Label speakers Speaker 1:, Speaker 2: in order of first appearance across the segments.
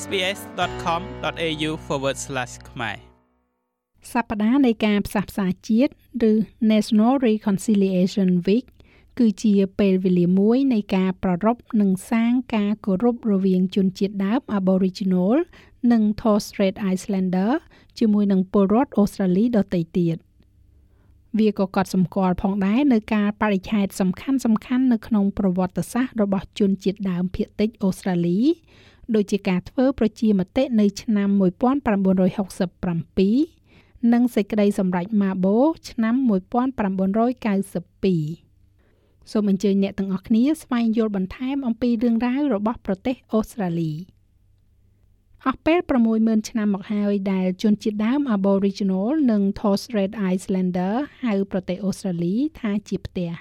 Speaker 1: sbs.com.au/ ខ្មែរ
Speaker 2: សប្តាហ៍នៃការផ្សះផ្សាជាតិឬ National Reconciliation Week គឺជាពេលវេលាមួយនៃការប្រារព្ធនិងសាងការគោរពរវាងជនជាតិដើម Aboriginal និង Torres Strait Islander ជាមួយនឹងពលរដ្ឋអូស្ត្រាលីដទៃទៀតវាក៏កត់សម្គាល់ផងដែរនៅការបរិច្ឆេទសំខាន់សំខាន់នៅក្នុងប្រវត្តិសាស្ត្ររបស់ជនជាតិដើមភាគតិចអូស្ត្រាលី ដូចជាការធ្វើប្រជាមតិនៅឆ្នាំ1967និងសេចក្តីសម្រេចម៉ាបូឆ្នាំ1992សូមអញ្ជើញអ្នកទាំងអស់គ្នាស្វែងយល់បន្ថែមអំពីរឿងរ៉ាវរបស់ប្រទេសអូស្ត្រាលីអស់ពេល60000ឆ្នាំមកហើយដែលជនជាតិដើម Aboriginal និង Torres Strait Islander ហៅប្រទេសអូស្ត្រាលីថាជាផ្ទះ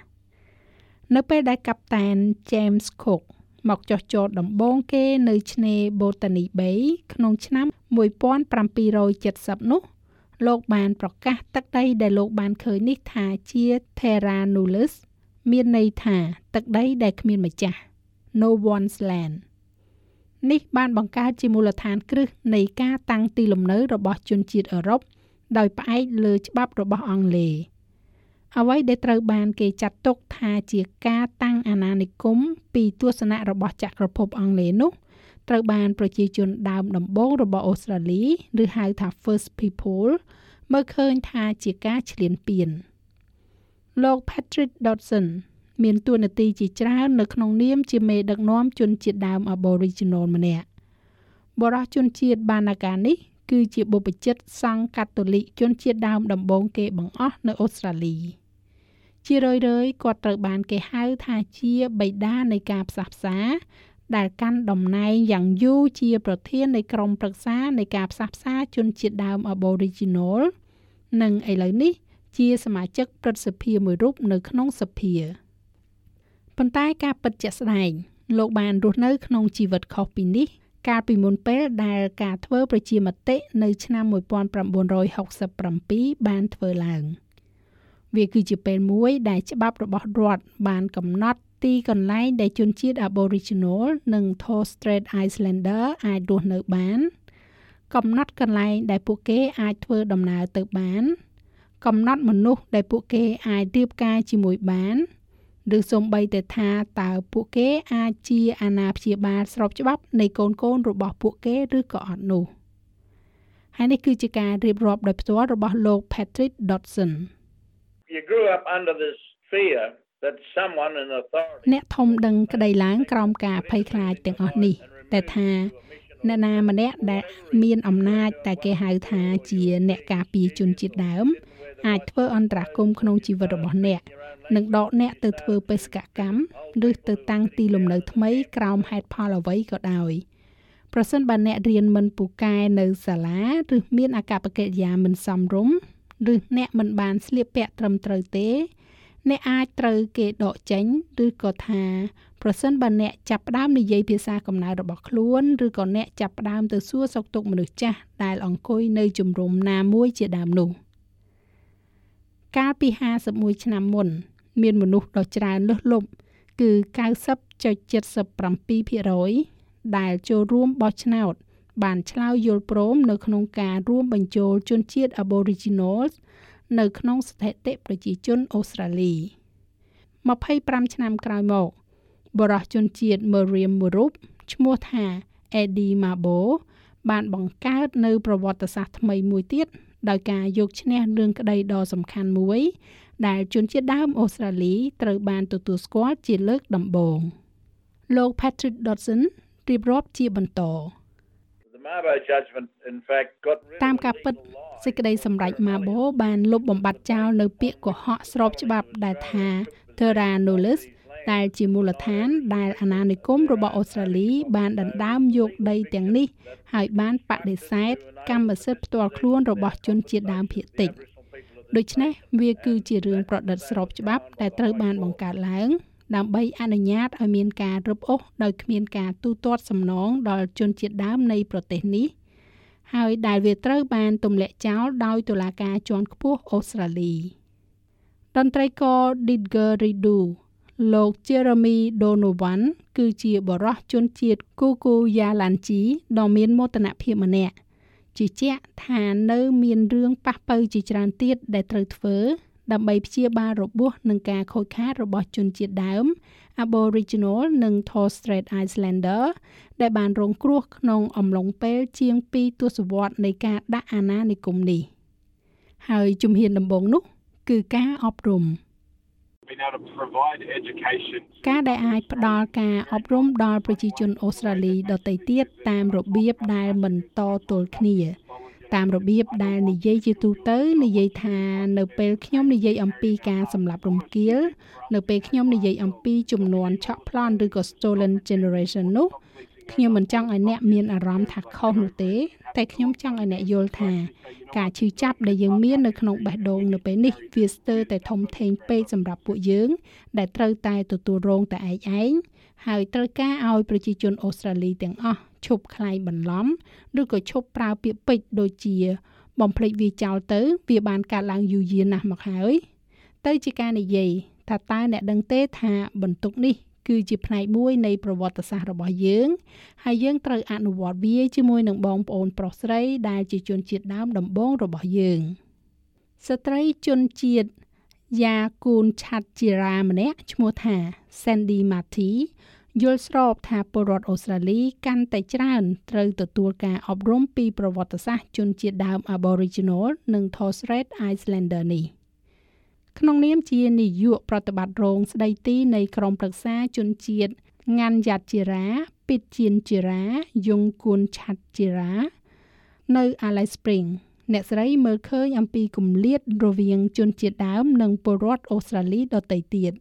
Speaker 2: នៅពេលដែលកាប់តាន James Cook មកចុះចតដំបូងគេនៅឆ្នេរ Botany Bay ក្នុងឆ្នាំ1770នោះលោកបានប្រកាសទឹកដីដែលលោកបានឃើញនេះថាជា Terra Nullius មានន័យថាទឹកដីដែលគ្មានម្ចាស់ No one's land នេះបានបង្កើតជាមូលដ្ឋានគ្រឹះនៃការតាំងទីលំនៅរបស់ជនជាតិអឺរ៉ុបដោយផ្អែកលើច្បាប់របស់អង់គ្លេស អ្វីដែលត្រូវបានគេចាត់ទុកថាជាការតាំងអាណានិគមពីទស្សនៈរបស់ចក្រភពអង់គ្លេសនោះត្រូវបានប្រជាជនដើមដំបូងរបស់អូស្ត្រាលីឬហៅថា First People មើលឃើញថាជាការឈ្លានពានលោក Patrick Dodson មានតួនាទីជាច្រើននៅក្នុងនាមជាមេដឹកនាំជនជាតិដើម Aboriginal ម្នាក់បរិះជនជាតិបានអាកានេះគឺជាបុព្វជិតសង្ឃកាតូលិកជនជាតិដើមដំបូងគេបង្អស់នៅអូស្ត្រាលី ជារឿយៗគាត់ត្រូវបានគេហៅថាជាបិតានៃការផ្សះផ្សា ដែលកាន់តំណែងយ៉ាងយូរជាប្រធាននៃក្រុមប្រឹក្សានៃការផ្សះផ្សាជនជាតិដើម Aboriginal និងឥឡូវនេះ ជាសមាជិកព្រឹទ្ធសភាមួយរូបនៅក្នុងសភាប៉ុន្តែការពិតជាក់ស្ដែងលោកបានរស់នៅក្នុងជីវិតខុសពីនេះ កាលពីមុនពេលដែលការធ្វើប្រជាមតិនៅឆ្នាំ1967បានធ្វើឡើង វាគឺជាពេលមួយដែលច្បាប់របស់រដ្ឋបានកំណត់ទីកន្លែងដែលជនជាតិ Aboriginal និង Torres Strait Islander អាចរស់នៅបាន កំណត់កន្លែងដែលពួកគេអាចធ្វើដំណើរទៅបាន កំណត់មនុស្សដែលពួកគេអាចរៀបការជាមួយបានឬសូម្បីតែថាតើពួកគេអាចជាអាណាព្យាបាលស្របច្បាប់នៃកូនកូនរបស់ពួកគេឬក៏អត់នោះហើយនេះគឺជាការរៀបរាប់ដោយផ្ទាល់របស់លោក Patrick Dodson
Speaker 3: You grew up under this fear that someone in authority
Speaker 2: អ្នកធំដឹងក្តីឡើងក្រោមការភ័យខ្លាចទាំងអស់នេះតែថាអ្នកណាម្នាក់ដែលមានអំណាចតែគេហៅថាជាអ្នកការពារជនជាតិដើម អាចធ្វើអន្តរាគមក្នុងជីវិតរបស់អ្នកនិងដកអ្នកទៅធ្វើបេសកកម្មឬទៅតាំងទីលំនៅថ្មីក្រោមហេតុផលអ្វីក៏ដោយប្រសិនបើអ្នករៀនមិនពូកែនៅសាលាឬមានអាកប្បកិរិយាមិនសមរម្យ ឬអ្នកមិនបានស្លៀកពាក់ត្រឹមត្រូវទេ អ្នកអាចត្រូវគេដកចេញឬក៏ថាប្រសិនបើអ្នកចាប់ផ្ដើមនិយាយភាសាកំណើតរបស់ខ្លួនឬក៏អ្នកចាប់ផ្ដើមទៅសួរសុខទុក្ខមនុស្សចាស់ដែលអង្គុយនៅជំរំណាមួយជាដើមនោះកាលពី51ឆ្នាំមុន មានមនុស្សដ៏ច្រើនលើសលប់គឺ90.77%ដែលចូលរួមបោះឆ្នោត បានឆ្លើយយល់ព្រមនៅក្នុងការរួមបញ្ចូលជនជាតិ Aboriginals នៅក្នុងស្ថិតិប្រជាជនអូស្ត្រាលី25ឆ្នាំក្រោយមកបរិះជនជាតិ Meriam Murup ឈ្មោះថា Eddie Mabo បានបង្កើតនៅប្រវត្តិសាស្ត្រថ្មីមួយទៀតដោយការយកឈ្នះរឿងក្តីដ៏សំខាន់មួយ ដែលជនជាតិដើមអូស្ត្រាលីត្រូវបានទទួលស្គាល់ជាលើកដំបូងលោក Patrick Dodson រៀបរាប់ជាបន្ត តាមការពិតសេចក្តីសម្រេច Mabo បានលុបបំបាត់ចោលនៅពាក្យកុហកស្របច្បាប់ដែលថា Terra Nullius ដែលជាមូលដ្ឋានដែលអាណានិគមរបស់អូស្ត្រាលី បានដណ្ដើមយកដីទាំងនេះ ហើយបានបដិសេធកម្មសិទ្ធិផ្ទាល់ខ្លួនរបស់ជនជាតិដើមភាគតិច។ដូច្នេះវាគឺជារឿងប្រឌិតស្របច្បាប់ដែលត្រូវបានបង្កើតឡើង ដើម្បីអនុញ្ញាតឲ្យមានការរឹបអូសដោយគ្មានការទូទាត់សំណងដល់ជនជាតិដើមនៃប្រទេសនេះ ហើយដែលវាត្រូវបានទម្លាក់ចោលដោយតុលាការជាន់ខ្ពស់អូស្ត្រាលីតន្ត្រីករ Didger Ridu លោក Jeremy Donovan គឺជាបរិះជនជាតិ Kuku-Yalanji ដ៏មានមោទនភាពម្នាក់ជឿជាក់ថានៅមានរឿងប៉ះពៅជាច្រើនទៀតដែលត្រូវធ្វើ ដើម្បីព្យាបាលរបួសនិងការខូចខាតរបស់ជនជាតិដើម Aboriginal និង Torres Strait Islander ដែលបានរងគ្រោះក្នុងអំឡុងពេលជាង2ទសវត្សរ៍នៃការដាក់អាណានិគមនេះ ហើយជំហានដំបូងនោះគឺការអប់រំការដែលអាចផ្ដល់ការអប់រំដល់ប្រជាជនអូស្ត្រាលីដទៃទៀតតាមរបៀបដែលមិនតទល់គ្នា តាមរបៀបដែលនិយាយជាទូទៅនិយាយថានៅពេលខ្ញុំនិយាយអំពីការសម្លាប់រំគាលនៅពេលខ្ញុំនិយាយអំពីចំនួនឆក់ប្លន់ឬក៏ stolen generation នោះខ្ញុំមិនចង់ឲ្យអ្នកមានអារម្មណ៍ថាខុសនោះទេ តែខ្ញុំចង់ឲ្យអ្នកយល់ថា ការឈឺចាប់ដែលយើងមាននៅក្នុងបេះដូងនៅពេលនេះវាស្ទើរតែធំធេងពេកសម្រាប់ពួកយើង ដែលត្រូវតែទទួលរងតែឯងឯងហើយត្រូវការឲ្យប្រជាជនអូស្ត្រាលីទាំងអស់ឈប់ខ្លែងបន្លំឬក៏ឈប់ប្រើពាក្យពេចន៍ដូចជា បំភ្លេចវាចោលទៅ វាបានកើតឡើងយូរយារណាស់មកហើយទៅជាការនិយាយថាតើអ្នកដឹងទេថាបន្ទុកនេះ គឺជាផ្នែកមួយនៃប្រវត្តិសាស្ត្ររបស់យើងហើយយើងត្រូវអនុវត្តវាជាមួយនឹងបងប្អូនប្រុសស្រីដែលជាជនជាតិដើមដំបូងរបស់យើងស្ត្រីជនជាតិយ៉ាគូនឆាត់ជីរ៉ាម្នាក់ឈ្មោះថា Sandy Marty យល់ស្របថាពលរដ្ឋអូស្ត្រាលីកាន់តែច្រើនត្រូវទទួលការអប់រំពីប្រវត្តិសាស្ត្រជនជាតិដើម Aboriginal និង Torres Strait Islander នេះ។ ក្នុងនាមជានាយកប្រតិបត្តិរងស្ដីទីនៃក្រមប្រឹក្សាជនជាតិងាន់យ៉ាត់ជីរ៉ាពីតជានជីរ៉ាយងគួនឆាត់ជីរ៉ានៅ Alice Spring អ្នកស្រីមើលឃើញអំពីគម្លាតរវាងជនជាតិដើម និងពលរដ្ឋអូស្ត្រាលីដទៃទៀត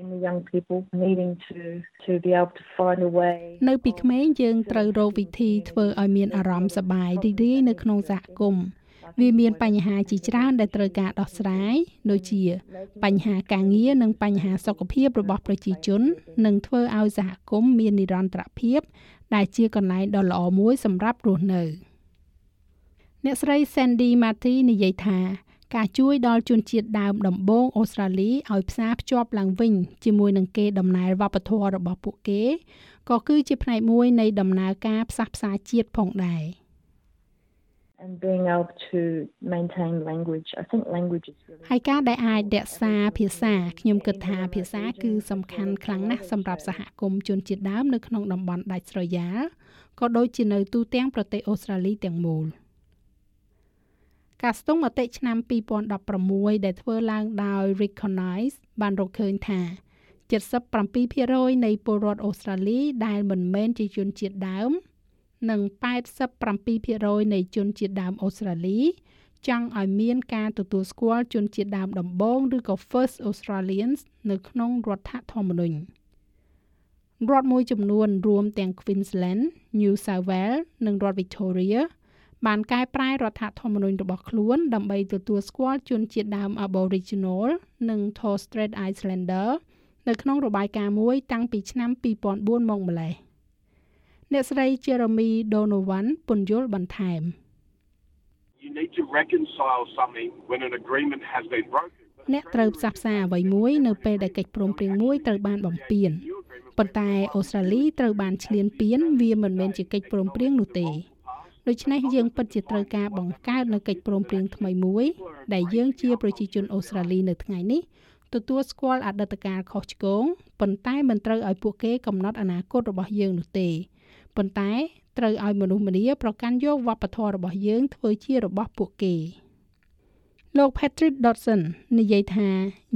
Speaker 4: in the young people needing to to be able to find a way
Speaker 2: នៅពីក្មេងយើងត្រូវរកវិធីធ្វើឲ្យមានអារម្មណ៍សប្បាយរីករាយនៅក្នុងសហគមន៍ វាមានបញ្ហាជាច្រើនដែលត្រូវការដោះស្រាយដូចជា បញ្ហាការងារនិងបញ្ហាសុខភាពរបស់ប្រជាជននិងធ្វើឲ្យសហគមន៍មាននិរន្តរភាព ដែលជាកន្លែងដ៏ល្អមួយសម្រាប់រស់នៅអ្នកស្រី Sandy Marty និយាយថាការជួយដល់ជនជាតិដើមដំបូងអូស្ត្រាលីឲ្យផ្សារភ្ជាប់ឡើងវិញជាមួយនឹងគេដំណើរវប្បធម៌របស់ពួកគេក៏គឺជាផ្នែកមួយនៃដំណើរការផ្សះផ្សាជាតិផងដែរ។ ហើយការដែលអាចរក្សាភាសាខ្ញុំគិតថាភាសាគឺសំខាន់ខ្លាំងណាស់សម្រាប់សហគមន៍ជនជាតិដើមនៅក្នុងតំបន់ដាច់ស្រយាលក៏ដូចជានៅទូទាំងប្រទេសអូស្ត្រាលីទាំងមូលការស្ទង់មតិឆ្នាំ2016ដែលធ្វើឡើងដោយ Recognize បានរកឃើញថា77%នៃពលរដ្ឋអូស្ត្រាលីដែលមិនមែនជាជនជាតិដើម និង87%នៃជនជាតិដើមអូស្ត្រាលី ចង់ឲ្យមានការទទួលស្គាល់ជនជាតិដើមដំបូងឬក៏ First Australians នៅក្នុងរដ្ឋធម្មនុញ្ញរដ្ឋមួយចំនួនរួមទាំង Queensland, New South Wales និងរដ្ឋ Victoria បានកែប្រែរដ្ឋធម្មនុញ្ញរបស់ខ្លួនដើម្បីទទួលស្គាល់ជនជាតិដើម Aboriginal និង Torres Strait Islander នៅក្នុងរបាយការណ៍មួយតាំងពីឆ្នាំ2004មកម្ល៉េះ។ អ្នកស្រី Jeremy Donovan ពន្យល់បន្ថែម
Speaker 5: You need to reconcile something when an agreement has been broken.
Speaker 2: អ្នកត្រូវផ្សះផ្សាអ្វីមួយនៅពេលដែលកិច្ចព្រមព្រៀងមួយត្រូវបានបំពានប៉ុន្តែអូស្ត្រាលីត្រូវបានឈ្លានពានវាមិនមែនជាកិច្ចព្រមព្រៀងនោះទេដូច្នេះយើងពិតជាត្រូវការបង្កើតនៅកិច្ចព្រមព្រៀងថ្មីមួយ ដែលយើងជាប្រជាជនអូស្ត្រាលីនៅថ្ងៃនេះទទួលស្គាល់អតីតកាលខុសឆ្គងប៉ុន្តែមិនត្រូវឲ្យពួកគេកំណត់អនាគតរបស់យើងនោះទេ ប៉ុន្តែត្រូវឲ្យមនុស្សម្នាប្រកាន់យកវប្បធម៌របស់យើងធ្វើជារបស់ពួកគេលោក Patrick Dodson និយាយថា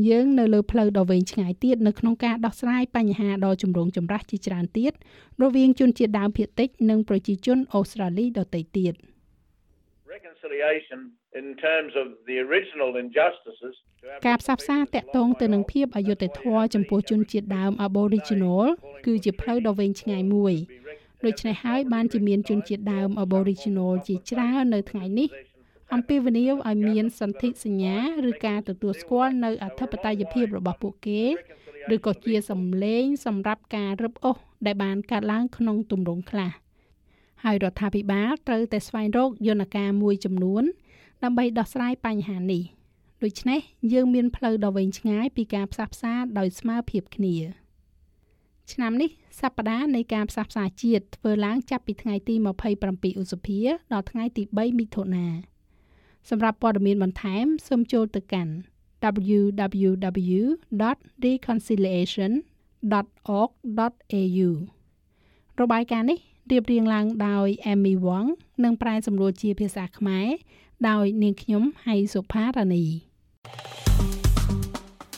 Speaker 2: យើងនៅលើផ្លូវដ៏វែងឆ្ងាយទៀតនៅក្នុងការដោះស្រាយបញ្ហាដ៏ចម្រូងចម្រាសជាច្រើនទៀតរវាងជនជាតិដើមភាគតិចនិងប្រជាជនអូស្ត្រាលីដទៃទៀត
Speaker 3: reconciliation in terms of the original injustices
Speaker 2: ការផ្សះផ្សាតាក់ទងទៅនឹងភាពអយុត្តិធម៌ចំពោះជនជាតិដើម Aboriginal គឺជាផ្លូវដ៏វែងឆ្ងាយមួយ ដូច្នេះហើយបានជាមានជនជាតិដើម Aboriginal ជាច្រើននៅថ្ងៃនេះអំពាវនាវឲ្យមានសន្ធិសញ្ញាឬការទទួលស្គាល់នៅអធិបតេយ្យភាពរបស់ពួកគេឬក៏ជាសម្លេងសម្រាប់ការរឹបអូសដែលបានកើតឡើងក្នុងទម្រង់ខ្លះហើយរដ្ឋាភិបាលត្រូវតែស្វែងរកយន្តការមួយចំនួន ដើម្បីដោះស្រាយបញ្ហានេះដូច្នេះយើងមានផ្លូវដ៏វែងឆ្ងាយពីការផ្សះផ្សាដោយស្មើភាពគ្នា ឆ្នាំនេះសប្តាហ៍នៃការផ្សះផ្សាជាតិធ្វើឡើងចាប់ពីថ្ងៃទី27ឧសភាដល់ថ្ងៃទី3មិថុនាសម្រាប់ព័ត៌មានបន្ថែមសូមចូលទៅកាន់ www.reconciliation.org.au របាយការណ៍នេះរៀបរៀងឡើងដោយ Emmy Wang និងប្រែសម្រួលជាភាសាខ្មែរដោយនាងខ្ញុំហៃសុផារ៉ានី